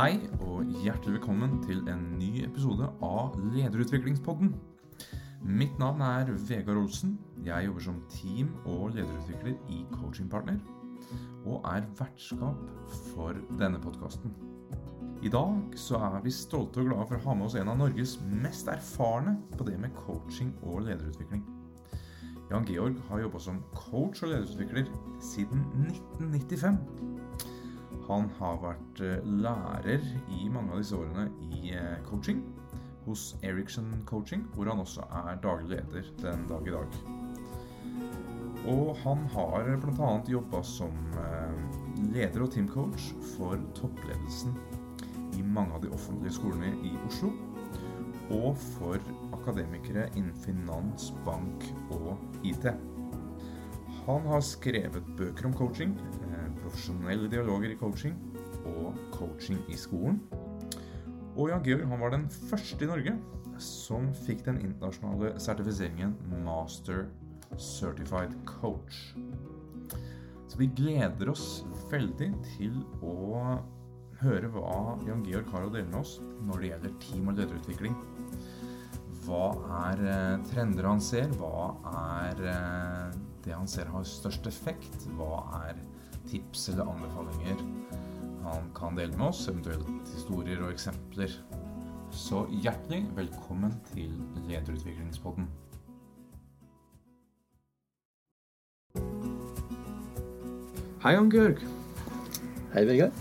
Hei og hjertelig velkommen til en ny episode av Lederutviklingspodden. Mitt navn er Vegard Olsen. Jeg jobber som team- og lederutvikler i Coachingpartner, og er vertskap for denne podkasten. I dag så er vi stolte og glade for å ha med oss en av Norges mest erfarne på det med coaching og lederutvikling. Jan Georg har jobba som coach og lederutvikler siden 1995. Han har vært eh, lærer i mange av disse årene i eh, coaching hos Eriksson Coaching, hvor han også er daglig leder den dag i dag. Og han har bl.a. jobba som eh, leder og teamcoach for toppledelsen i mange av de offentlige skolene i Oslo, og for akademikere innen finans, bank og IT. Han har skrevet bøker om coaching, profesjonelle dialoger i coaching og coaching i skolen. Og Jan Georg han var den første i Norge som fikk den internasjonale sertifiseringen Master Certified Coach. Så vi gleder oss veldig til å høre hva Jan Georg har å dele med oss når det gjelder team- og lederutvikling. Hva er eh, trender han ser? Hva er eh, det han ser har størst effekt? Hva er tips eller anbefalinger han kan dele med oss? Eventuelt historier og eksempler. Så hjertelig velkommen til Lederutviklingspodden. Hei, Jan Georg. Hei, Vegard.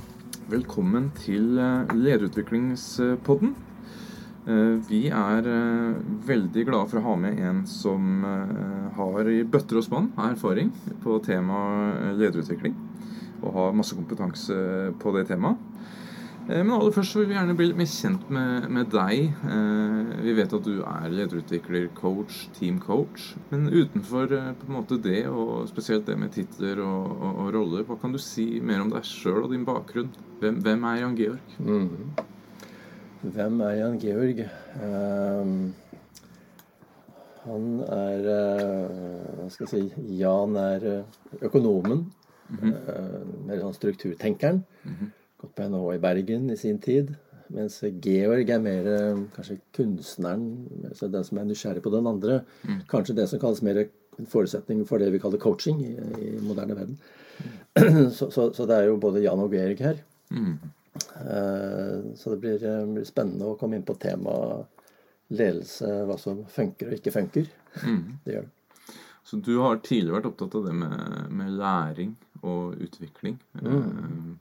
Velkommen til eh, Lederutviklingspodden. Eh, Vi er eh, veldig glade for å ha med en som har i bøtter og spann erfaring på temaet lederutvikling. Og har masse kompetanse på det temaet. Eh, Men aller først vil vi gjerne bli litt mer kjent med, med deg. Eh, Vi vet at du er lederutvikler, coach, teamcoach. Men utenfor eh, måte det, og spesielt det med titler og, og, og roller, hva kan du si mer om deg sjøl og din bakgrunn? Hvem, hvem er Jan Georg? Mhm. Hvem er Jan Georg? Um, han er Hva skal jeg si Jan er eh, eh, mer sånn strukturtenkeren. Gått på NHH i Bergen i sin tid. Mens Georg er mer eh, kanskje kunstneren, altså den som er nysgjerrig på den andre. Kanskje det som kalles mer en forutsetning for det vi kaller coaching i, i moderne verden. så, så, så det er jo både Jan og Georg her. Eh, Så det blir, blir spennende å komme inn på temaet ledelse, hva som funker og ikke funker. Det gjør det. Så du har tidligere vært opptatt av det med, med læring og utvikling. Mm.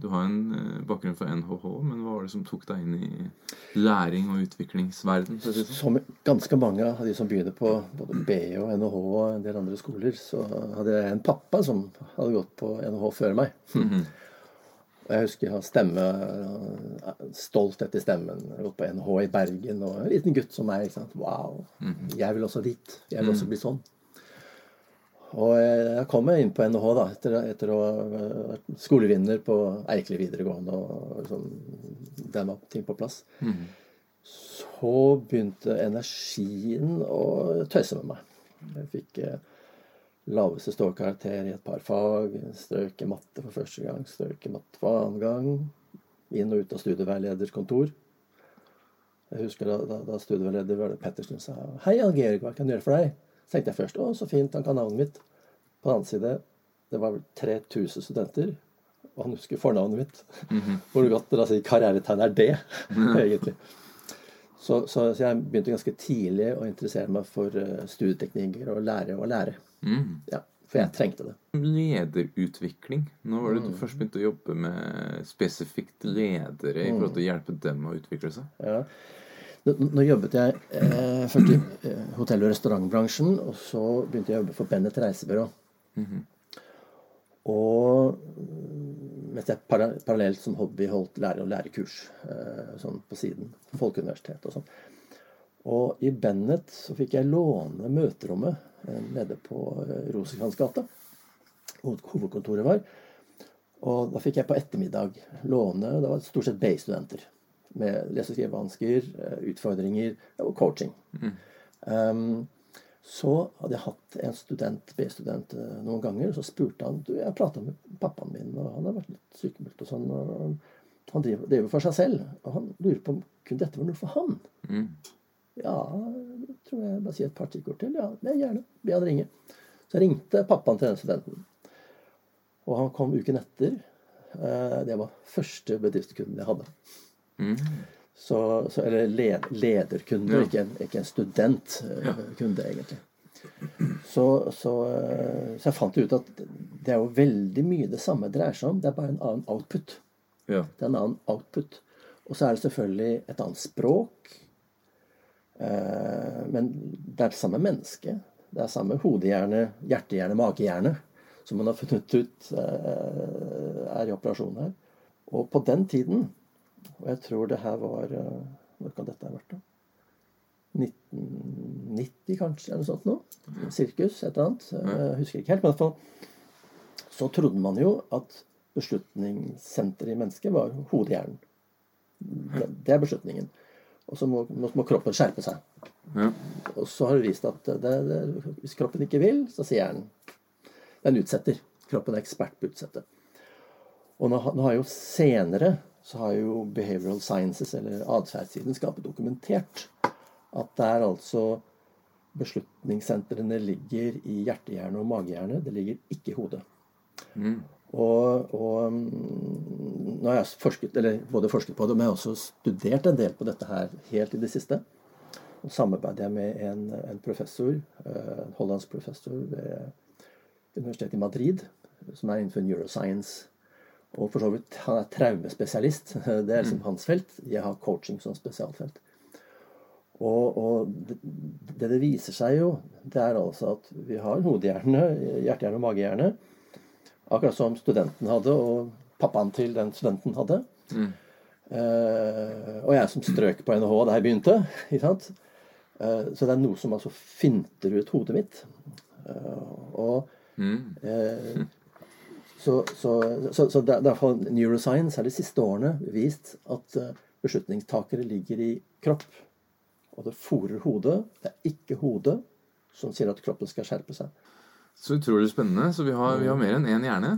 Du har en eh, bakgrunn fra NHH, men hva var det som tok deg inn i læring og utviklingsverden? for? Som ganske mange av de som begynner på både BI og NHH og en del andre skoler, så hadde jeg en pappa som hadde gått på NHH før meg. Og jeg husker jeg har stemme, stolt etter stemmen. Gått på NHH i Bergen, og en liten gutt som meg. Wow, jeg vil også dit. Jeg vil også bli sånn. Og jeg kom meg inn på NHH da, etter, etter å ha vært skolevinner på Eikeli videregående og sånn, liksom var ting på plass. Så begynte energien å tøyse med meg. Jeg fikk eh, laveste ståkarakter i et par fag. Strøk i matte for første gang, strøk i matte for annen gang. Inn og ut av studieveileders kontor. Jeg husker da, da, da studieveileder Pettersen sa 'Hei, Algerik, hva kan jeg gjøre for deg?' Tenkte jeg først 'Å, så fint, han kan navnet mitt'. På den annen side det var vel 3000 studenter, og han husker fornavnet mitt. Hvor godt altså, karrieretegn er det, egentlig. Så, så, så jeg begynte ganske tidlig å interessere meg for eh, studieteknikker og lære å lære. Ja, for jeg trengte det. Lederutvikling. Nå var det du først begynte å jobbe med spesifikt ledere i forhold til å hjelpe dem å utvikle seg. Ja. Nå, jobbet jeg eh, først i eh, hotell- og restaurantbransjen, og så begynte jeg å jobbe for Bennett reisebyrå. Og mm, mens jeg para parallelt som hobby holdt lære- og lærekurs eh, sånn på siden. Folkeuniversitetet og sånn. Og i Bennett så fikk jeg låne møterommet eh, nede på eh, Rosenkrantz-gata. Hvor hovedkontoret var. Og da fikk jeg på ettermiddag låne Det var stort sett BI-studenter. Med lese- og skrivevansker, eh, utfordringer og coaching. Um, så hadde jeg hatt en student, B-student eh, noen ganger, og så spurte han du, Jeg prata med pappaen min, og han har vært litt sykemeldt og sånn. og Han driver, driver for seg selv. Og han lurer på om kunne dette være noe for han. Mm. Ja, tror jeg bare si et par stikkord til. Ja, det er gjerne. Be han ringe. Så ringte pappaen til den studenten. Og han kom uken etter. Eh, Det var første bedriftskunden jeg hadde. Mm. Så, så, eller led, lederkunde, Ja. ikke, en, ikke en studentkunde, egentlig. Så, så, eh, så jeg fant ut at det er jo veldig mye det samme dreier seg om. Det er bare en annen output. Ja. Det er en annen output. Og så er det selvfølgelig et annet språk. Eh, men det er det samme menneske. Det er samme hodehjerne, hjertehjerne, magehjerne som man har funnet ut eh, er i operasjon her. Og på den tiden, og jeg tror det her var eh, Når kan dette ha vært, da? 1990 kanskje, eller noe sånt noe. Sirkus, et eller annet. Eh, Jeg husker ikke helt. Men i hvert fall så trodde man jo at beslutningssenteret i mennesket var hodehjernen. Det, det er beslutningen. Og så må, må, må kroppen skjerpe seg. Ja. Og så har det vist at det, det, hvis kroppen ikke vil, så sier hjernen Den utsetter. Kroppen er ekspert på å utsette. Og nå, nå har jo senere så har jo behavioral sciences, eller atferdsvitenskap, dokumentert at det er altså Beslutningssentrene ligger i hjertehjerne og magehjerne. Det ligger ikke i hodet. Mm. Og, og mm, nå har jeg forsket, eller både forsket på det, men jeg har også studert en del på dette her helt i det siste. Og samarbeider jeg med en, en professor, eh, en hollandsk professor ved Universitetet i Madrid, som er innenfor neuroscience. Og for så vidt, han er traumespesialist. Det er liksom hans felt. Jeg har coaching som spesialfelt. Og, og det, det det viser seg jo, det er altså at vi har en hodehjerne, hjertehjerne og magehjerne. Akkurat som studenten hadde, og pappaen til den studenten hadde. Mm. Eh, og jeg som strøk på NHH da jeg begynte. Ikke sant? Eh, så det er noe som altså finter ut hodet mitt. Eh, og Mm. Så, så, så, så er fall neuroscience har de siste årene vist at eh, beslutningstakere ligger i kropp. Og det fòrer hodet. Det er ikke hodet som sier at kroppen skal skjerpe seg. Så utrolig spennende. Så vi har, vi har mer enn én hjerne.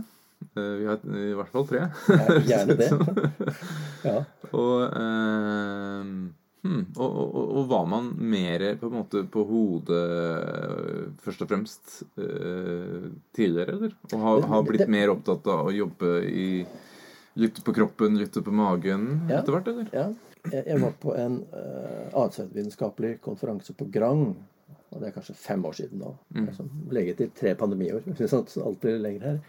Eh, Vi har i hvert fall tre. Ja, gjerne det. Ja. Og, eh, hmm, og, og, og, var man mer på en måte på hodet eh, først og fremst eh, tidligere, eller? Og har, har blitt Det- mer opptatt av å jobbe i Lytte på kroppen, lytte på magen Ja. etter hvert, eller? Ja, jeg, jeg var på en uh, atferdsvitenskapelig konferanse på Grang. Og det er kanskje fem år siden nå. Mm. Altså, legget til tre pandemiår. Blir lenger her.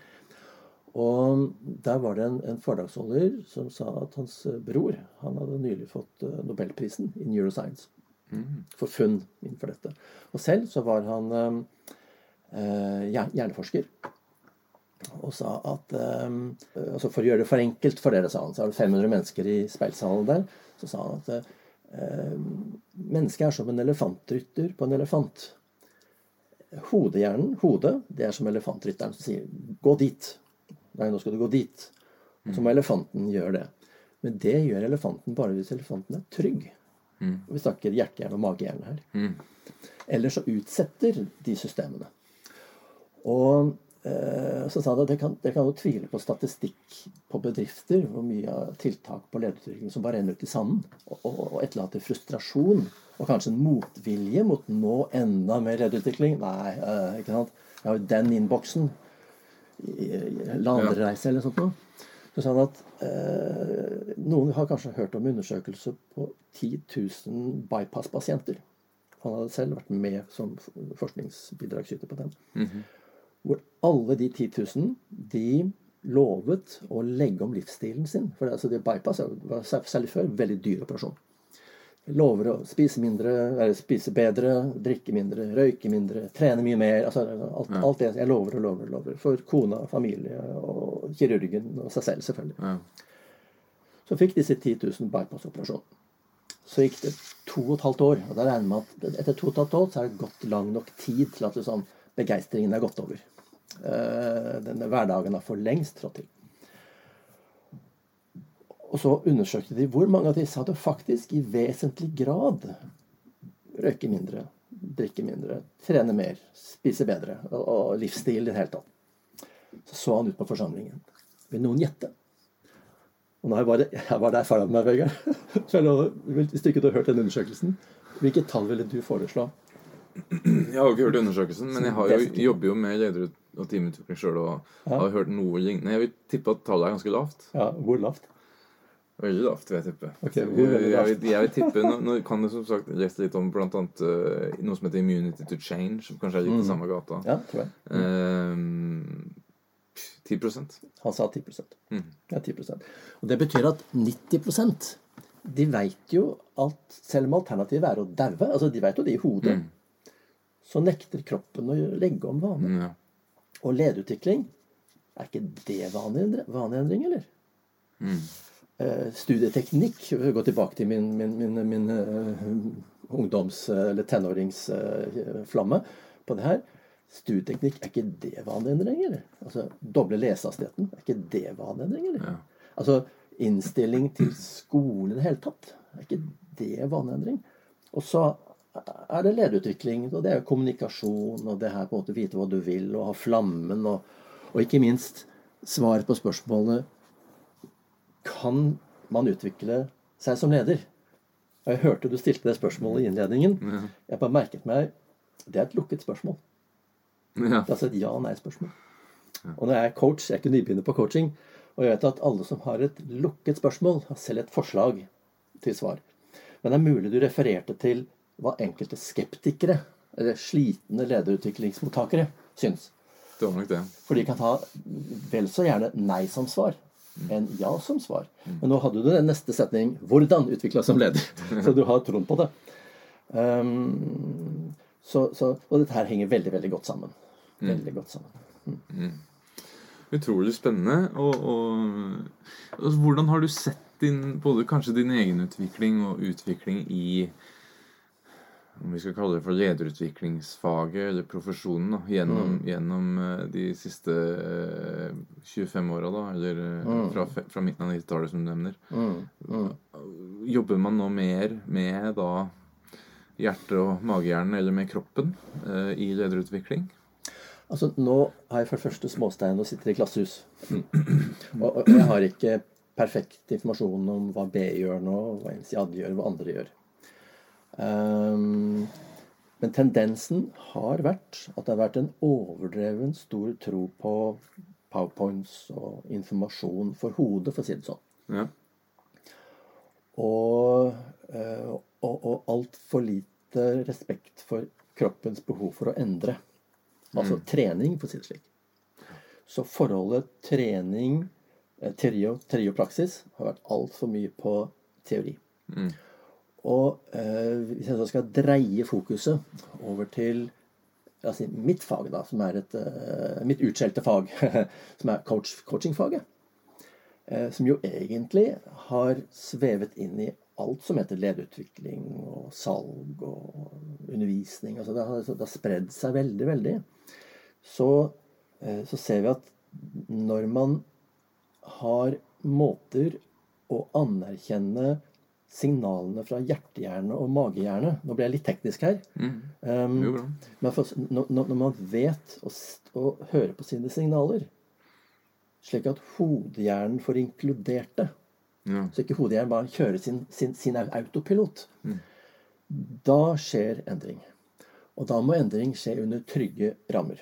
Og der var det en, en foredragsholder som sa at hans eh, bror han hadde nylig fått eh, nobelprisen i neuroscience Mm. for funn innenfor dette. Og selv så var han eh, eh, hjerneforsker. Og sa at eh, altså For å gjøre det for enkelt for dere, sa han, så er det 500 mennesker i speilsalen der. Så sa han at eh, mennesket er som en elefantrytter på en elefant. Hodehjernen, hodet, det er som elefantrytteren som sier 'gå dit'. Nei, nå skal du gå dit. Og så må elefanten gjøre det. Men det gjør elefanten bare hvis elefanten er trygg. Mm. Vi snakker hjertehjerne og magehjerne her. Mm. Ellers så utsetter de systemene. Og eh, så sa det at dere kan, jo tvile på statistikk på bedrifter, hvor mye av tiltak på lederutvikling som bare ender ut i sanden, og, og, og etterlater frustrasjon og kanskje en motvilje mot nå enda mer lederutvikling. Nei, eh, ikke sant. Jeg har jo den innboksen. Landreise eller sånt noe. Så sa han at eh, noen har kanskje hørt om undersøkelser på 10 000 bypass-pasienter. Han hadde selv vært med som forskningsbidragsyter på den. Mhm. Hvor alle de 10 000 de lovet å legge om livsstilen sin. For det, altså det bypass var særlig før veldig dyr operasjon. Lover å spise mindre, eller spise bedre, drikke mindre, røyke mindre, trene mye mer. altså Alt, alt det jeg lover og lover og lover. For kona, familie og kirurgen og seg selv, selvfølgelig. Ja. Så fikk disse 10 000 bypass-operasjon. Så gikk det to og et halvt år. Og da regner man at etter to og et halvt år så er det gått lang nok tid til at liksom, begeistringen er gått over. Uh, Denne hverdagen har for lengst trådt til. Og så undersøkte de hvor mange av disse hadde faktisk i vesentlig grad røyke mindre, drikke mindre, trene mer, spise bedre og, og livsstil i det hele tatt. Så så han ut på forsamlingen. Vil noen gjette? Og nå har jeg bare, jeg var der foran meg, Vegard. Hvis du ikke har hørt den undersøkelsen, hvilket tall ville du foreslå? Jeg har jo ikke hørt undersøkelsen, men jeg har jo, jobber jo med leder- og teamutvikling sjøl og har hørt noe lignende. Jeg vil tippe at tallet er ganske lavt. Ja, Hvor lavt? Veldig lavt, vil jeg tippe. Okay, jeg, vil, jeg vil tippe, nå, nå kan du som sagt lese litt om blant annet eh, noe som heter immunity to change, som kanskje er litt i samme gata. Ja, tror jeg. Ehm, 10 Han sa 10 Mm. Ja, 10% Og det betyr at 90% de veit jo at selv om alternativet er å daue, altså de veit jo det i hodet, så nekter kroppen å legge om vanen. Mm, ja. Og ledeutvikling, er ikke det vaneendring eller? Mm. Eh, studieteknikk, gå tilbake til min, min, min, min eh, ungdoms- eller tenåringsflamme på det her. Studieteknikk, er ikke det vaneendringer? eller? Altså, doble lesehastigheten, er ikke det vaneendringer? Ja. Altså, innstilling til skole i det hele tatt, er ikke det vaneendring? Og så er det lederutvikling, og det er jo kommunikasjon, og det her på en måte vite hva du vil, og ha flammen, og, og ikke minst svar på spørsmålet Kan man utvikle seg som leder? Og jeg hørte du stilte det spørsmålet i innledningen. Jeg bare merket meg Det er et lukket spørsmål. Ja. Det er altså et ja-nei-spørsmål. Og når jeg er coach, jeg er ikke nybegynner på coaching, og jeg vet at alle som har et lukket spørsmål, har selv et forslag til svar. Men det er mulig du refererte til hva enkelte skeptikere, eller slitne lederutviklingsmottakere, syns. Det var nok det. For de kan ta vel så gjerne nei som svar enn ja som svar. Men nå hadde du den neste setning 'hvordan utvikla som leder'. Så du har troen på det. Um, så, så, og dette her henger veldig, veldig godt sammen. Veldig godt sammen. Utrolig spennende. Og, og og, hvordan har du sett din, både kanskje din egen utvikling og utvikling i om vi skal kalle det for lederutviklingsfaget eller profesjonen da, gjennom, gjennom eh, de siste eh, 25 åra, da, eller mm. fra, fra midten av 90-tallet, som du nevner. Jobber man nå mer med da hjerte- og magehjernen eller med kroppen eh, i lederutvikling? Altså, Nå har jeg for det første småstein og sitter i klassehus. Og, og jeg har ikke perfekt informasjon om hva B gjør nå, hva Insiad gjør, hva andre gjør. Ehm, men tendensen har vært at det har vært en overdreven stor tro på powerpoints og informasjon for hodet, for å si det sånn. Ja. Og, eh, og, og altfor lite respekt for kroppens behov for å endre. Altså trening, for å si det slik. Så forholdet trening, eh, teori og, teori og praksis har vært altfor mye på teori. Og eh, hvis jeg så skal dreie fokuset over til altså, mitt fag, da, som er et, eh, mitt utskjelte fag, som er coach, coachingfaget, eh, som jo egentlig har svevet inn i alt som heter lederutvikling og salg og undervisning. Altså det, har, det har spredd seg veldig, veldig. Så, eh, så ser vi at når man har måter å anerkjenne signalene fra hjertehjerne og magehjerne Nå ble jeg litt teknisk her. Um, Jo, men for, når, når man vet å, å høre på sine signaler, slik at hodehjernen får inkludert det, Ja. så ikke hodehjernen bare kjører sin, sin, sin autopilot, da skjer endring. Og da må endring skje under trygge rammer.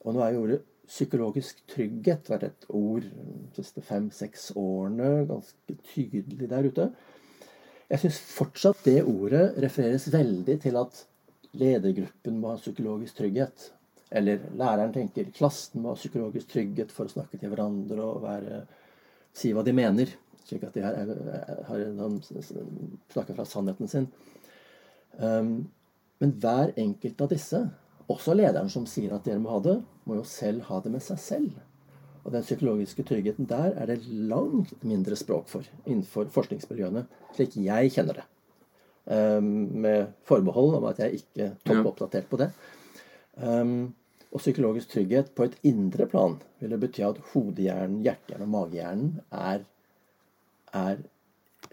Og nå er jo ordet psykologisk trygghet vært et ord de siste fem-seks årene ganske tydelig der ute. Jeg syns fortsatt det ordet refereres veldig til at ledergruppen må ha psykologisk trygghet. Eller læreren tenker klassen må ha psykologisk trygghet for å snakke til hverandre og være, si hva de mener. Slik at de har, har snakker fra sannheten sin. Um, men hver enkelt av disse, også lederen som sier at dere må ha det, må jo selv ha det med seg selv. Og den psykologiske tryggheten der er det langt mindre språk for innenfor forskningsmiljøene, slik jeg kjenner det. Um, med forbehold om at jeg ikke er toppoppdatert på det. Um, og psykologisk trygghet på et indre plan vil det bety at hodehjernen, hjertehjernen og magehjernen er, er,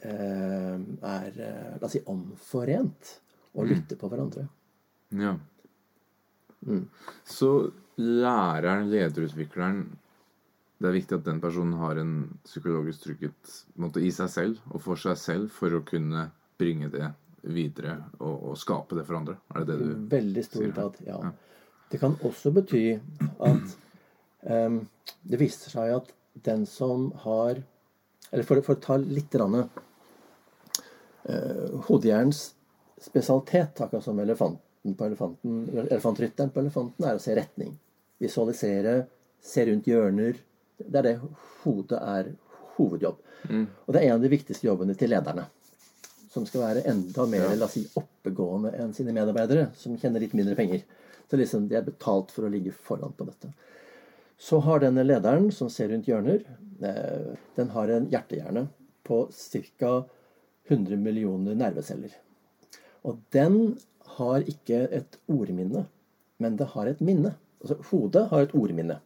eh, er eh, la oss si, omforent og lytter på hverandre. Ja. Mm. Så læreren, lederutvikleren, det er viktig at den personen har en psykologisk trygghet måte, i seg selv og for seg selv for å kunne bringe det videre og, og skape det for andre. Er det det du Veldig stor grad, ja. ja. Det kan også bety at um, det viser seg at den som har Eller for, for å ta litt rann, uh, Hodehjernens spesialitet, akkurat som elefanten på elefanten, elefantrytteren på elefanten, er å se retning. Visualisere, se rundt hjørner. Det er det hodet er hovedjobb. Mm. Og det er en av de viktigste jobbene til lederne. Som skal være enda mer la oss si, oppegående enn sine medarbeidere, som tjener litt mindre penger. Så liksom de er betalt for å ligge foran på dette. Så har denne lederen som ser rundt hjørner, eh, den har en hjertehjerne på ca. 100 millioner nerveceller. Og den har ikke et ordminne, men det har et minne. Altså hodet har et ordminne.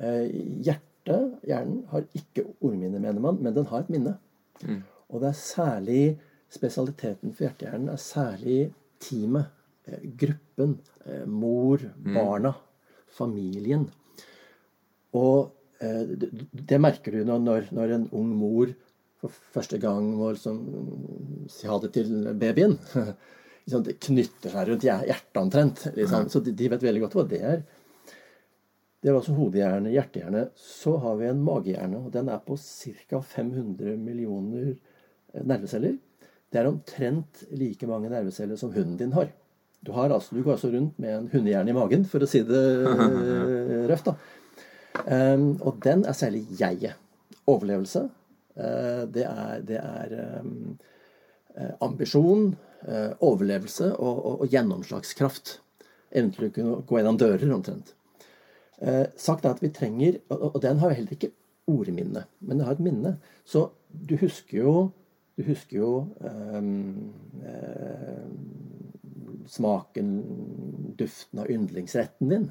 Eh, hjertet, hjernen, har ikke ordminne, mener man, men den har et minne. Mm. Og det er særlig spesialiteten for hjertehjernen er særlig teamet, eh, gruppen, eh, mor, mm. barna, familien. Og det merker du når, når en ung mor for første gang må liksom si ha det til babyen. liksom, det knytter seg rundt hjertet omtrent. Liksom. Så de, de, vet veldig godt hva det er. Det var altså hodehjerne, hjertehjerne. Så har vi en magehjerne, og den er på ca. 500 millioner eh, nerveceller. Det er omtrent like mange nerveceller som hunden din har. Du, har altså, du går altså rundt med en hundehjerne i magen, for å si det uh, røft. da. Um, og den er særlig jeget. Overlevelse. Uh, det er, det er um, ambisjon, overlevelse og, og, og gjennomslagskraft. Å kunne gå gjennom dører, omtrent. Eh, sagt at vi trenger Og, den har jo heller ikke ordminne, men den har et minne. Så du husker jo du husker jo um, uh, smaken, duften av yndlingsretten din.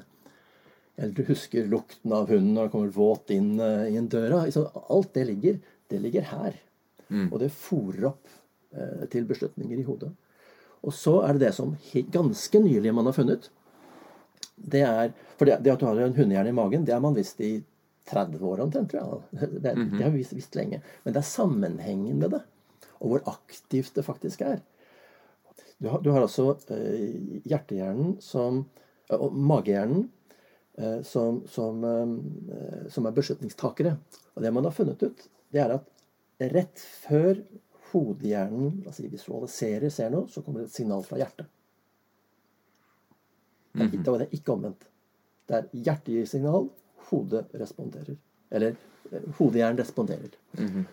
Eller du husker lukten av hunden når den kommer våt inn uh, i en døra. alt det ligger, det ligger her. Mm. Og det fòrer opp til beslutninger i hodet. Og så er det det som ganske nylig man har funnet, det er For det, det at du har en hundehjerne i magen, det har man visst i 30 år omtrent, tror jeg. Det, -hmm. det har vi visst, visst, lenge. Men det er sammenhengen med det. Og hvor aktivt det faktisk er. Du har, du har altså eh, hjertehjernen som Og magehjernen eh, som, som, eh, som, er beslutningstakere. Og det man har funnet ut, det er at rett før hodehjernen altså visualiserer, ser noe, så kommer det et signal fra hjertet. Det er, det er ikke omvendt. Det er hjertet gir signal, hodet responderer. Eller eh, hodehjernen responderer. Mm -hmm.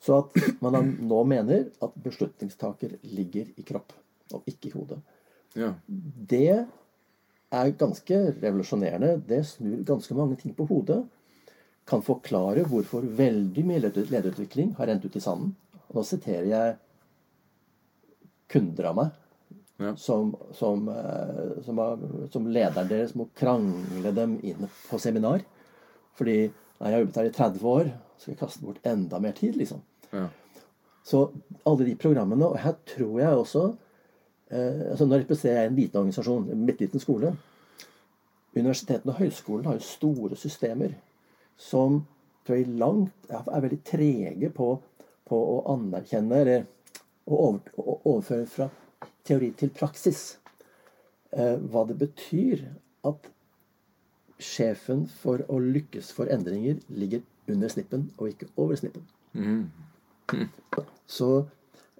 Så at man nå mener at beslutningstaker ligger i kropp, og ikke i hodet. Ja. Det er ganske revolusjonerende. Det snur ganske mange ting på hodet. Kan forklare hvorfor veldig mye lederutvikling har rent ut i sanden. Og nå siterer jeg kunder av meg ja. som, som, eh, som, som, lederen deres må krangle dem inn på seminar. Fordi nei, jeg har jobbet her i 30 år, så skal jeg kaste bort enda mer tid, liksom. Ja. Så alle de programmene Og her tror jeg også eh, altså Nå representerer jeg en liten organisasjon, en midtliten skole. Universitetene og høyskolene har jo store systemer som tror jeg langt er veldig trege på, på å anerkjenne eller å overføre fra teori til praksis. Eh, hva det betyr at sjefen for å lykkes for endringer ligger under snippen og ikke over snippen. Mm. Så,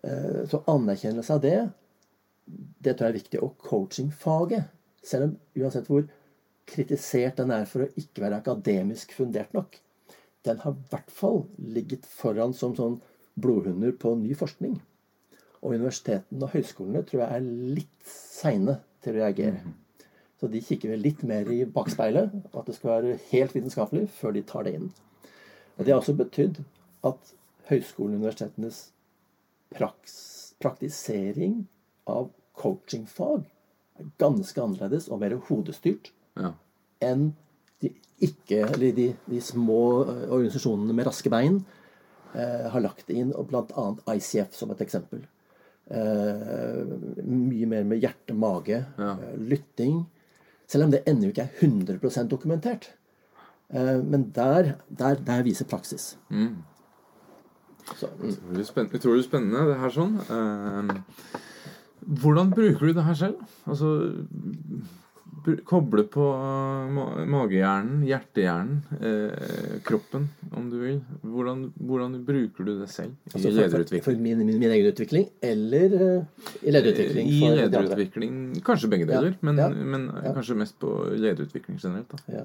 eh, så, anerkjennelse av det, det tror jeg er viktig. Og coachingfaget, selv om uansett hvor kritisert den er for å ikke være akademisk fundert nok, den har i hvert fall ligget foran som sånn blodhunder på ny forskning. Og universitetene og høyskolene tror jeg er litt seine til å reagere. Mm. Så de kikker vel litt mer i bakspeilet, at det skal være helt vitenskapelig, før de tar det inn. Og Det har også betydd at høyskolen og universitetenes praks, praktisering av coachingfag er ganske annerledes og mer hodestyrt ja. enn de, ikke, eller de, de små eh, organisasjonene med raske bein har lagt inn, og bl.a. ICF som et eksempel. Uh, mye mer med hjerte, mage, ja. uh, lytting. Selv om det ennå ikke er 100 dokumentert. Eh, men der, der, der viser praksis. Mm. Så, mm. Utrolig spennende, det her sånn. Eh, hvordan bruker du det her selv? Altså Koble på ma magehjernen, hjertehjernen, eh, kroppen, om du vil. Hvordan, hvordan bruker du det selv i altså for, for, lederutvikling? for min, min, min egen utvikling, eller uh, i lederutvikling I for lederutvikling Kanskje begge Ja, deler, men, ja, men ja. kanskje mest på lederutvikling generelt. da. Ja.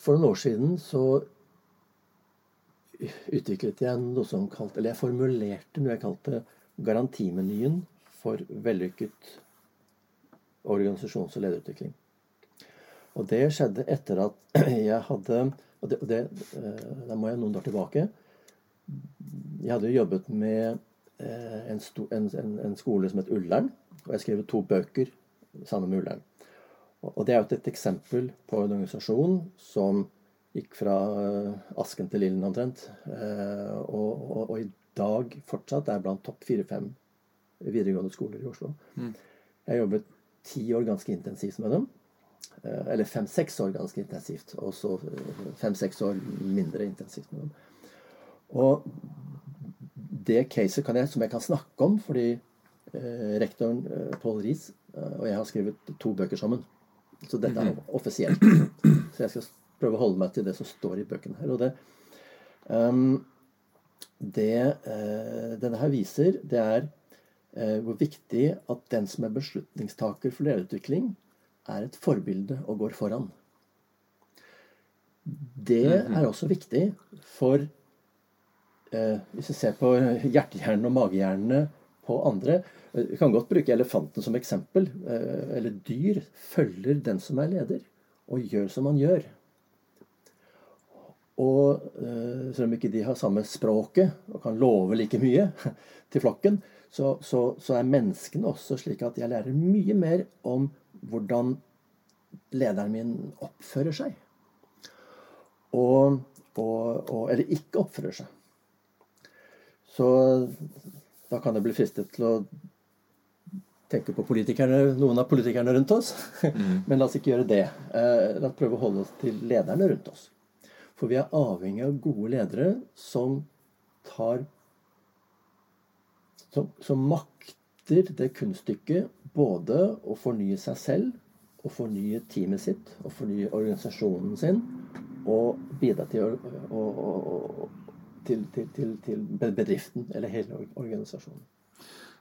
For noen år siden så utviklet jeg noe som kalt, Eller jeg formulerte noe jeg kalte garantimenyen for vellykket organisasjons- og lederutvikling. Og det skjedde etter at jeg hadde Og det, det eh, da må jeg noen år tilbake. Jeg hadde jo jobbet med eh, en, sto, en, en, en skole som het Ullern. Og jeg skrev to bøker sammen med Ullern. Og det er jo et, eksempel på en organisasjon som gikk fra eh, asken til ilden omtrent. Og, og, og i dag fortsatt er blant topp fire-fem videregående skoler i Oslo. Jeg jobbet ti år ganske intensivt med dem. eh, Eller fem-seks år ganske intensivt. Og så eh, fem-seks år mindre intensivt med dem. Og det caset kan jeg, som jeg kan snakke om, fordi eh, rektoren Pål Riis og jeg har skrevet to bøker sammen. Så dette er offisielt. Så jeg skal prøve å holde meg til det som står i bøkene her. Og det, um, det eh, denne her viser, det er hvor viktig at den som er beslutningstaker for lederutvikling, er et forbilde og går foran. Det er også viktig for eh, Hvis vi ser på hjertehjernen og magehjernene på andre eh, Vi kan godt bruke elefanten som eksempel. eh, Eller dyr følger den som er leder, og gjør som han gjør. Og eh, selv om ikke de har samme språket og kan love like mye til flokken, så, så, så er menneskene også slik at jeg lærer mye mer om hvordan lederen min oppfører seg. Og, og, og Eller ikke oppfører seg. Så da kan jeg bli fristet til å tenke på politikerne, noen av politikerne rundt oss. Men la oss ikke gjøre det. Eh, La oss prøve å holde oss til lederne rundt oss. For vi er avhengig av gode ledere som tar Som, som makter det kunststykket både å fornye seg selv og fornye teamet sitt og fornye organisasjonen sin og bidra til, å, å, å, å, til, til, til, til bedriften eller hele organisasjonen.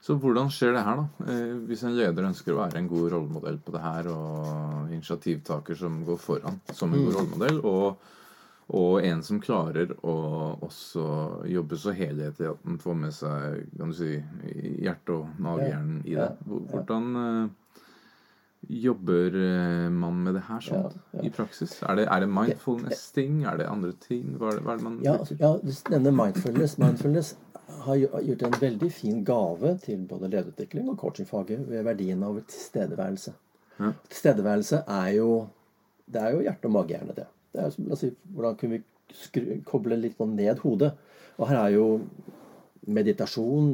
Så hvordan skjer det her, da? Eh, Hvis en leder ønsker å være en god rollemodell på det her, og initiativtaker som går foran som en god rollemodell, og, og en som klarer å også jobbe så helhetlig at den får med seg kan du si, hjertet og magehjernen i det. Hvordan eh, jobber eh, man med det her sånn i praksis? Er det, det mindfulness-ting? Er det andre ting? Hva er det, hva er det man Ja, ja, du nevner mindfulness, mindfulness har gjort en veldig fin gave til både lederutvikling og coachingfaget ved verdien av tilstedeværelse. Ja. Tilstedeværelse er jo Det er jo hjerte- og magehjerne, det. Det er, la oss si, hvordan kunne vi skru, koble litt sånn ned hodet? Og her er jo meditasjon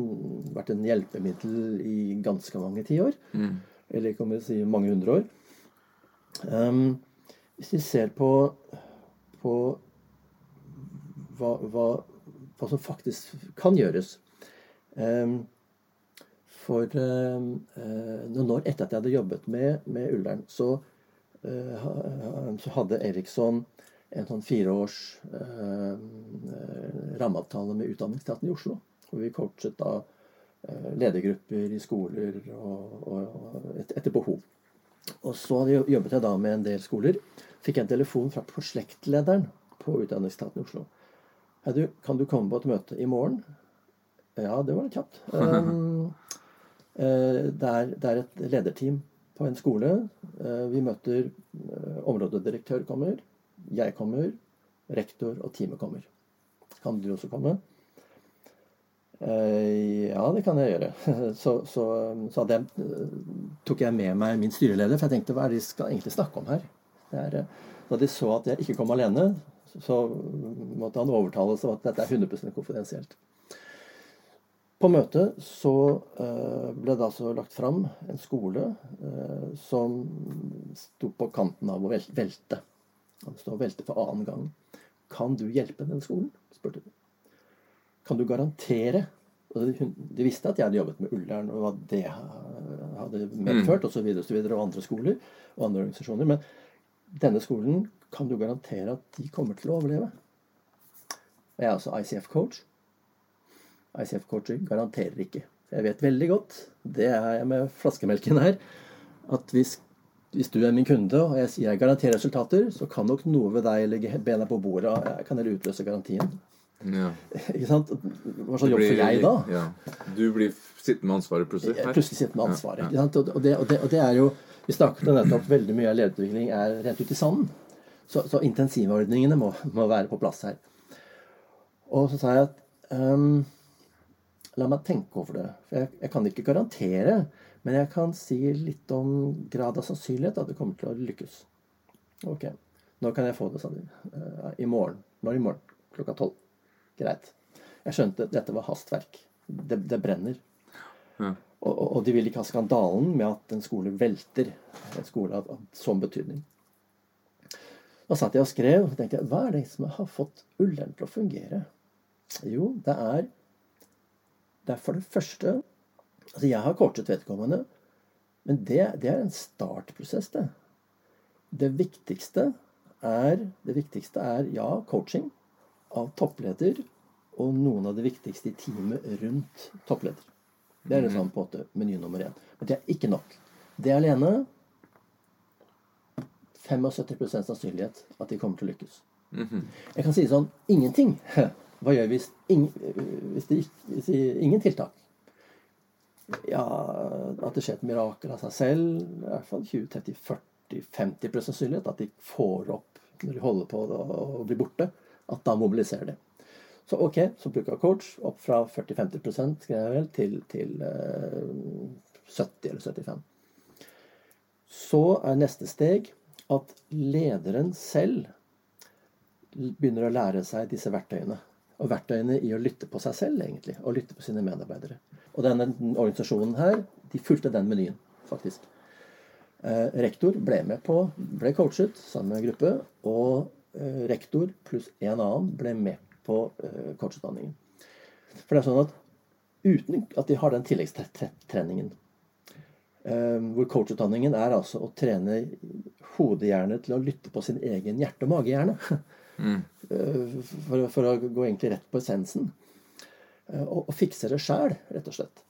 vært en hjelpemiddel i ganske mange tiår. Eller kan vi si mange hundre år. Um, hvis vi ser på, på hva, hva, hva som faktisk kan gjøres um, For um, eh, noen år etter at jeg hadde jobbet med, med Ullern, så hadde Eriksson en sånn fireårs eh, rammeavtale med Utdanningsteatret i Oslo. Hvor vi coachet da eh, ledergrupper i skoler og, og, og et, etter behov. Og så jobbet jeg da med en del skoler. Fikk jeg en telefon fra prosjektlederen på Utdanningsetaten i Oslo. Hei, du, kan du komme på et møte i morgen? Ja, det var litt kjapt. Um, eh, det, er, det er et lederteam på en skole. Eh, vi møter eh, Områdedirektør kommer. Jeg kommer. Rektor og teamet kommer. Kan du også komme? Eh, ja, det kan jeg gjøre. Så, så, så jeg, tok jeg med meg min styreleder, for jeg tenkte hva er det de skal egentlig snakke om her? Er, da de så at jeg ikke kom alene, så måtte han overtales om at dette er 100% konfidensielt. På møtet så eh, ble det altså lagt fram en skole eh, som sto på kanten av å velte. Han står og velter for annen gang. Kan du hjelpe den skolen? spurte de. Kan du garantere De visste at jeg hadde jobbet med Ullern, og hva det hadde medført, osv., og, så videre, og andre skoler og andre organisasjoner. Men denne skolen kan du garantere at de kommer til å overleve. Jeg er altså ICF-coach. ICF-coaching garanterer ikke. Jeg vet veldig godt, det er jeg med flaskemelken her, at hvis, hvis, du er min kunde og jeg sier jeg garanterer resultater, så kan nok noe ved deg legge bena på bordet og kan heller utløse garantien. Ja. Ikke sant? Hva slags jobb får jeg da? Ja. Du blir sittende med ansvaret plutselig? Her. Plutselig sittende med ansvaret. Ja, og, det, og, det, og, det, er jo Vi snakket om nettopp veldig mye av lederutvikling er rent ut i sanden. Så, så intensivordningene må, må, være på plass her. Og så sa jeg at um, La meg tenke over det. For jeg, jeg, kan ikke garantere, men jeg kan si litt om grad av sannsynlighet at det kommer til å lykkes. Ok. nå kan jeg få det, sa de. Uh, I morgen. Når i morgen? Klokka tolv. Greit. Jeg skjønte at dette var hastverk. Det, det brenner. Ja. Og, og, de vil ikke ha skandalen med at en skole velter. En skole av, av sånn betydning. Da satt jeg og skrev og tenkte hva er det som har fått Ullern til å fungere? Jo, det er det er for det første Altså, jeg har coachet vedkommende, men det, det er en startprosess, det. Det viktigste er, det viktigste er ja, coaching av toppleder og noen av det viktigste i teamet rundt toppleder. Det er liksom på en meny nummer én. Men det er ikke nok. Det alene 75% sannsynlighet at de kommer til å lykkes. -hmm. Jeg kan si sånn ingenting Hva gjør vi hvis, ing, hvis, det, hvis det, ingen tiltak? Ja, at det skjer et mirakel av seg selv. I hvert fall 20-30-40-50% sannsynlighet at de får opp når de holder på å bli borte. At da mobiliserer de. Så ok, så bruker jeg coach opp fra 40-50 skrev jeg vel, til, til uh, 70 eller 75 Så er neste steg at lederen selv begynner å lære seg disse verktøyene og verktøyene i å lytte på seg selv, egentlig. Og lytte på sine medarbeidere. Og denne organisasjonen her, de fulgte den menyen, faktisk. Eh, rektor ble med på, ble coachet sammen med en gruppe, og eh, rektor pluss en annen ble med på eh, coachutdanningen. For det er sånn at uten at de har den tilleggstreningen eh, hvor coachutdanningen er altså å trene hodehjerne til å lytte på sin egen hjerte- og magehjerne. Mm. For, for, å gå egentlig rett på essensen. Eh, og, og fikse det sjæl, rett og slett.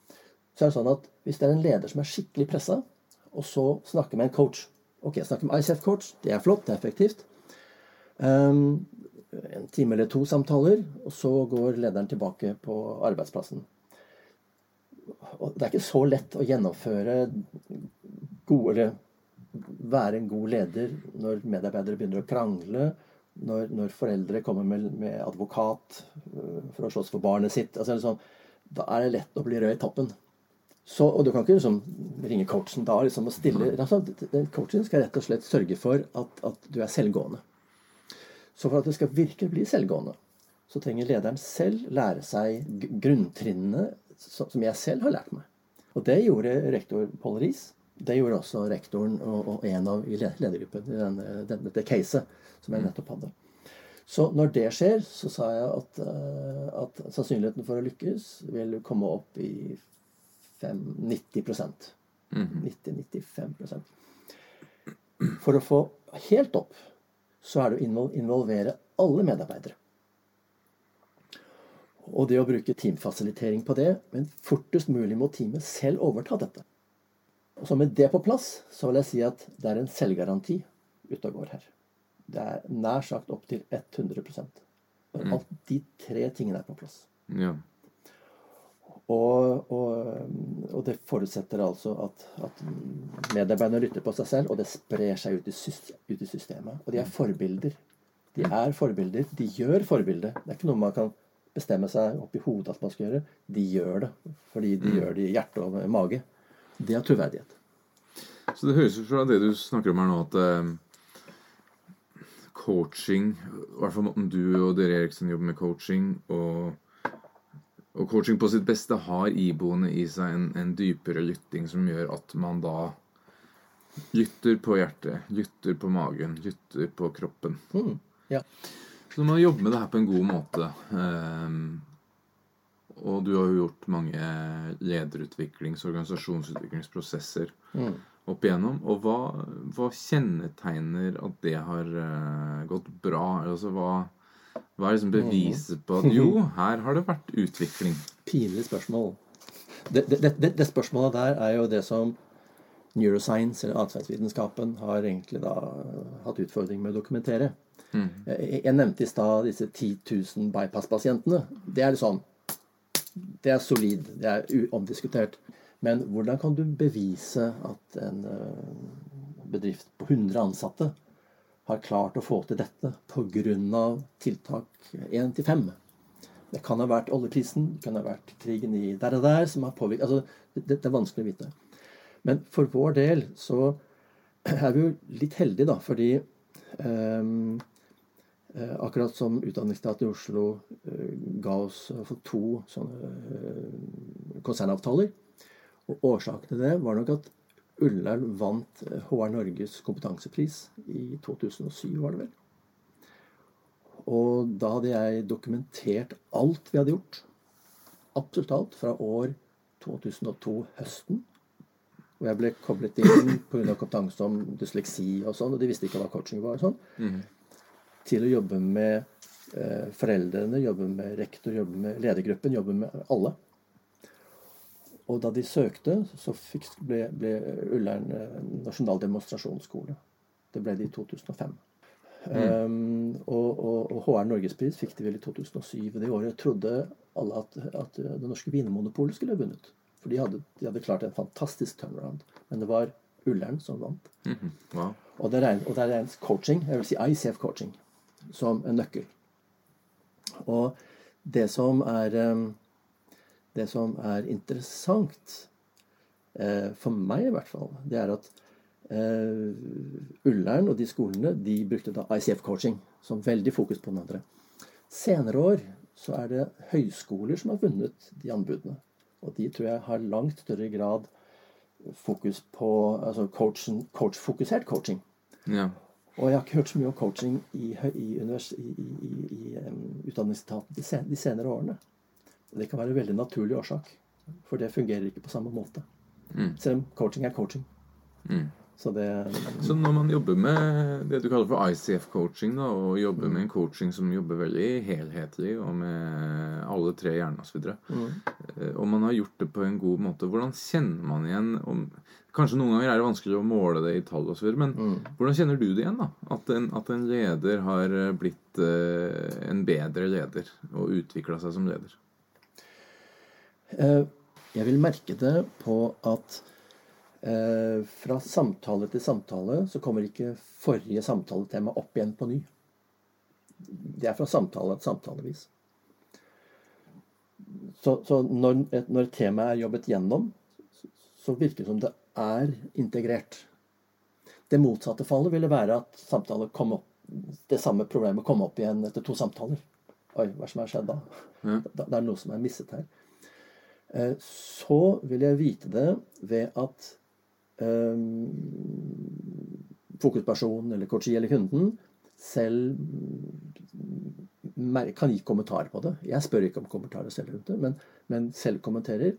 Så er det sånn at hvis det er en leder som er skikkelig pressa, og så snakker med en coach Ok, snakker med ICF-coach. Det er flott, det er effektivt. Um, en time eller to samtaler, og så går lederen tilbake på arbeidsplassen. Og det er ikke så lett å gjennomføre gode Eller være en god leder når medarbeidere begynner å krangle, når, når foreldre kommer med, med, advokat uh, for å slåss for barnet sitt altså, liksom, Da er det lett å bli rød i toppen. Så, og du kan ikke liksom ringe coachen da liksom, og stille altså, Coachen skal rett og slett sørge for at, at, du er selvgående. Så for at det skal virkelig bli selvgående, så trenger lederen selv lære seg grunntrinnene som jeg selv har lært meg. Og det gjorde rektor Paul Riis. Det gjorde også rektoren og, og en av i ledergruppen i denne, denne, dette caset som jeg mm. nettopp hadde. Så når det skjer, så sa jeg at, uh, at sannsynligheten for å lykkes vil komme opp i 90 90-95% For å få helt opp, så er det å involvere alle medarbeidere. Og det å bruke teamfasilitering på det, men fortest mulig må teamet selv overta dette. Og så med det på plass, så vil jeg si at det er en selvgaranti ute og går her. Det er nær sagt opp til 100 Når mm. alt de tre tingene er på plass. Ja. Og, og, og, det forutsetter altså at, at medarbeiderne lytter på seg selv, og det sprer seg ut i, ut i, systemet. Og de er mm. forbilder. De er forbilder. De gjør forbilder. Det er ikke noe man kan bestemme seg opp i hodet at man skal gjøre. De gjør det fordi de mm. gjør det i hjerte og mage. Det er troverdighet. Så det høres ut fra det du snakker om her nå, at eh, coaching I hvert fall måten du og dere Eriksen jobber med coaching, og Og coaching på sitt beste har iboende i seg en, en dypere lytting som gjør at man da lytter på hjertet, lytter på magen, lytter på kroppen. Mm, ja. Så man jobber med det her på en god måte. Um, og du har jo gjort mange lederutviklings- og organisasjonsutviklingsprosesser Mm. opp igjennom. Og hva, hva kjennetegner at det har uh, gått bra? Altså hva, hva er liksom beviset på at jo, her har det vært utvikling? Pinlig spørsmål. Det, det, det, det, spørsmålet der er jo det som neuroscience, eller atferdsvitenskapen, har egentlig da hatt utfordring med å dokumentere. Mm. Jeg, jeg nevnte i stad disse 10 000 bypass-pasientene. Det er sånn Det er solid. Det er omdiskutert. Men hvordan kan du bevise at en bedrift på 100 ansatte har klart å få til dette pga. tiltak 1-5? Det kan ha vært oljeprisen, det kan ha vært krigen i der og der som har påvirket altså, det er vanskelig å vite. Men for vår del så er vi jo litt heldige, da, fordi um, akkurat som Utdanningsstaten i Oslo uh, ga oss for to sånne uh, konsernavtaler. Og årsaken til det var nok at Ullern vant HR Norges kompetansepris i 2007, var det vel. Og da hadde jeg dokumentert alt vi hadde gjort. Absolutt alt. Fra år 2002 høsten og jeg ble koblet inn pga. kompetanse om dysleksi og sånn, og de visste ikke hva coaching var. og sånn, mm. Til å jobbe med eh, foreldrene, jobbe med rektor, jobbe med ledergruppen, jobbe med alle. Og da de søkte, så ble, ble Ullern eh, nasjonal demonstrasjonsskole. Det ble det i 2005. Mm. Um, og, og, og, HR Norgespris fikk de vel i 2007. Og det året trodde alle at, at det norske vinmonopolet skulle ha vunnet. For de hadde, de hadde, klart en fantastisk turnaround. Men det var Ullern som vant. Mm -hmm. wow. Og det regnes coaching, jeg vil si ICF-coaching, som en nøkkel. Og det som er Det som er interessant, for meg i hvert fall, det er at Ullern og de skolene de brukte da ICF-coaching som veldig fokus på den andre. Senere år så er det høyskoler som har vunnet de anbudene. Og de tror jeg har langt større grad fokus på altså coach-fokusert coaching. Ja. Og jeg har ikke hørt så mye om coaching i, i, i, i um, Utdanningsetaten de, sen, de, senere årene. Og det kan være en veldig naturlig årsak, for det fungerer ikke på samme måte. Mm. Selv om coaching er coaching. Mm. Så, det, så når man jobber med det du kaller for ICF-coaching, og jobber med en coaching som jobber veldig helhetlig og med alle tre hjernene osv., mm. og man har gjort det på en god måte, hvordan kjenner man igjen om, Kanskje noen ganger er det vanskelig å måle det i tall og så videre, men mm. hvordan kjenner du det igjen? da? At en, at en leder har blitt uh, en bedre leder og utvikla seg som leder? Uh, jeg vil merke det på at Eh, fra samtale til samtale så kommer ikke forrige samtaletema opp igjen på ny. Det er fra samtale til samtalevis. Så, så når, et, når et tema er jobbet gjennom, så virker det som det er integrert. Det motsatte fallet ville være at opp, det samme problemet kom opp igjen etter to samtaler. Oi, hva som har skjedd da? Det er noe som er misset her. Eh, så vil jeg vite det ved at fokuspersonen eller coachee eller kunden selv kan gi kommentarer på det. Jeg spør ikke om kommentarer selv rundt det, men, men selv kommenterer.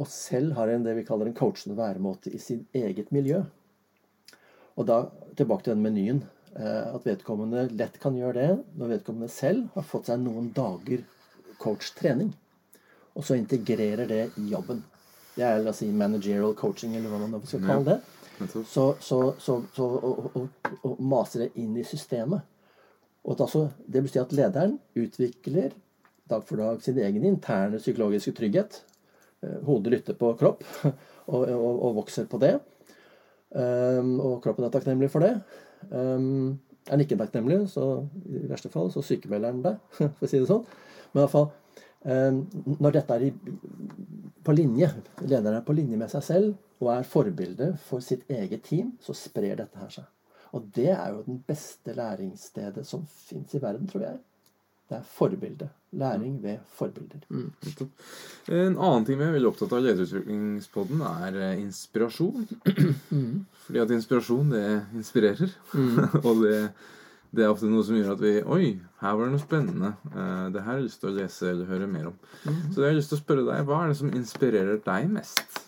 Og selv har en det vi kaller en coachende væremåte i sin eget miljø. Og da tilbake til den menyen. At vedkommende lett kan gjøre det når vedkommende selv har fått seg noen dager coachtrening. Og så integrerer det i jobben. Det er la oss si managerial coaching, eller hva man skal kalle det. Så, så, så, så å, mase det inn i systemet. Og altså, det betyr at lederen utvikler dag for dag sin egen interne psykologiske trygghet. Hodet lytter på kropp og, og, og vokser på det. Um, og kroppen er takknemlig for det. Um, er den ikke takknemlig, så i verste fall så sykemelder den deg, for å si det sånn. Men i hvert fall, um, når dette er i på linje, lederen er på linje med seg selv og er forbilde for sitt eget team, så sprer dette her seg. Og det er jo den beste læringsstedet som fins i verden, tror jeg. Det er forbilde. Læring ved forbilder. Mm. En annen ting vi er veldig opptatt av i Lederutviklingspodden, er inspirasjon. inspirasjon. Fordi at inspirasjon, det inspirerer. og det, det er ofte noe som gjør at vi Oi, her var det noe spennende. Uh, det her har jeg lyst til å lese eller høre mer om. Så det har jeg lyst til å spørre deg, hva er det som inspirerer deg mest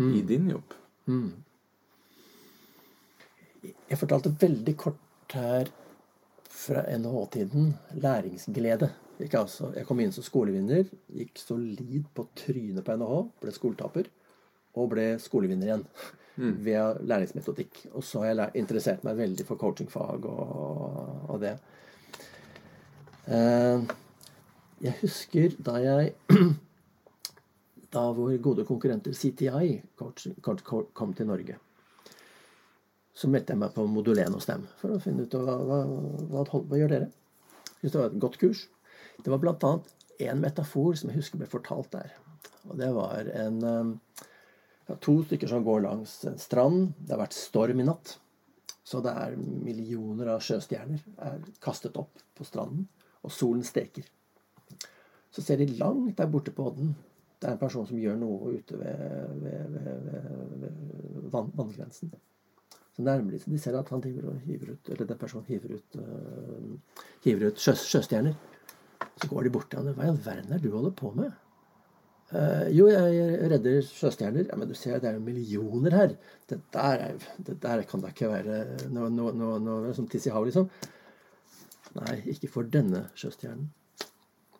i din jobb? Jeg fortalte veldig kort her fra NHH-tiden læringsglede. Altså, jeg kom inn som skolevinner, gikk solid på trynet på NHH, ble skoletaper, og ble skolevinner igjen. Via læringsmetodikk. Og så har jeg interessert meg veldig for coachingfag og, og det. Eh, jeg husker da jeg Da våre gode konkurrenter CTI kom til Norge så meldte jeg meg på Modulén hos dem for å finne ut hva, hva, hva, hva gjør dere. Det var et godt kurs. Det var bl.a. en metafor som jeg husker ble fortalt der. Og det var en ja, to stykker som går langs en strand. Det har vært storm i natt. Så det er millioner av sjøstjerner er kastet opp på stranden, og solen steker. Så ser de langt der borte på odden. Det er en person som gjør noe ute ved, ved, ved, ved vann, vanngrensen. Så nærmer de seg. De ser at han hiver ut Eller den personen hiver ut, uh, hiver ut sjø, sjøstjerner. Så går de bort til han. Hva i all verden er det du holder på med? Uh, jo, jeg redder sjøstjerner. Ja, men du ser, det er jo millioner her. Det der, er, det der kan da ikke være noe, noe, noe, noe som tiss i havet, liksom. Nei, ikke for denne sjøstjernen.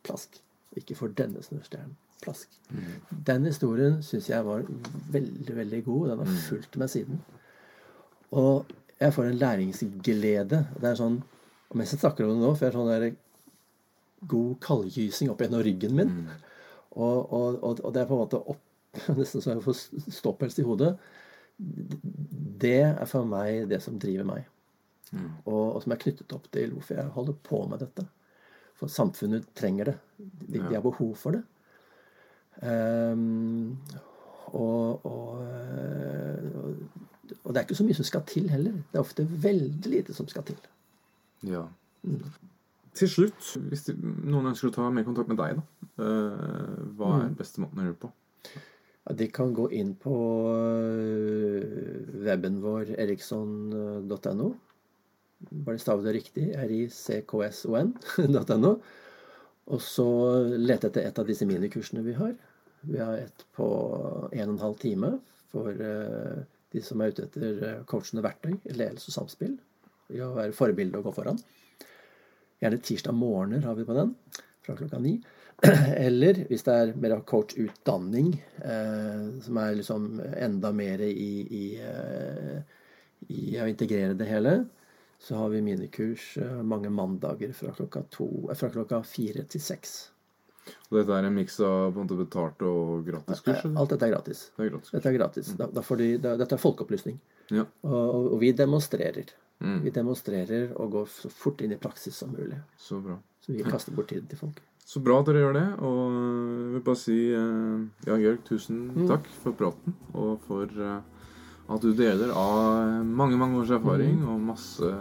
Plask. Ikke for denne snøstjernen. Plask. Den historien syns jeg var veldig, veldig god. Den har fulgt meg siden. Og jeg får en læringsglede. Det er sånn, og Mens jeg snakker om det nå, får jeg sånn der god kaldgysing opp gjennom ryggen min. Og, og, og, og det er på en måte opp, nesten så jeg får ståpels i hodet. Det er for meg det som driver meg. Og, og som er knyttet opp til hvorfor jeg holder på med dette. For samfunnet trenger det. De, de har behov for det. Um, og, og, og det er ikke så mye som skal til heller. Det er ofte veldig lite som skal til. Ja. Til slutt, hvis noen ønsker å ta mer kontakt med deg, da, hva er beste måten å gjøre det på? Ja, de kan gå inn på weben vår eriksson.no. Bare stav det riktig. rickson.no. Og så lete etter et av disse minikursene vi har. Vi har et på en og en halv time for de som er ute etter coachende verktøy, ledelse og samspill. I å være forbilde og gå foran. Gjerne tirsdag morgener har vi på den, fra klokka ni. Eller hvis det er mer av coachutdanning, eh, som er liksom enda mer i, i, i, å integrere det hele, så har vi minikurs mange mandager fra klokka, to, fra klokka fire til seks. Og dette er en miks av betalt og gratiskurs? kurs? Alt dette er gratis. Det er gratis. Dette er gratis. Da, da de, da, dette er folkeopplysning. Ja. Og, og, vi demonstrerer. Mm. Vi demonstrerer og går så fort inn i praksis som mulig. Så bra. Så vi kaster bort tiden til folk. Så bra at dere gjør det. Og jeg vil bare si ja, Jørg, tusen mm. takk for praten og for at du deler av mange, mange års erfaring mm. og masse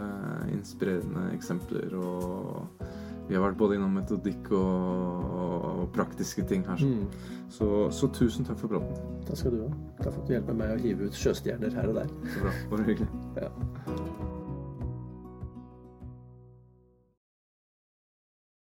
inspirerende eksempler og vi har vært både innom metodikk og, og praktiske ting her. Mm. Så, så, tusen takk for praten. Takk skal du ha. Takk for at du hjelper meg å hive ut sjøstjerner her og der. Så bra. Bare hyggelig. Ja.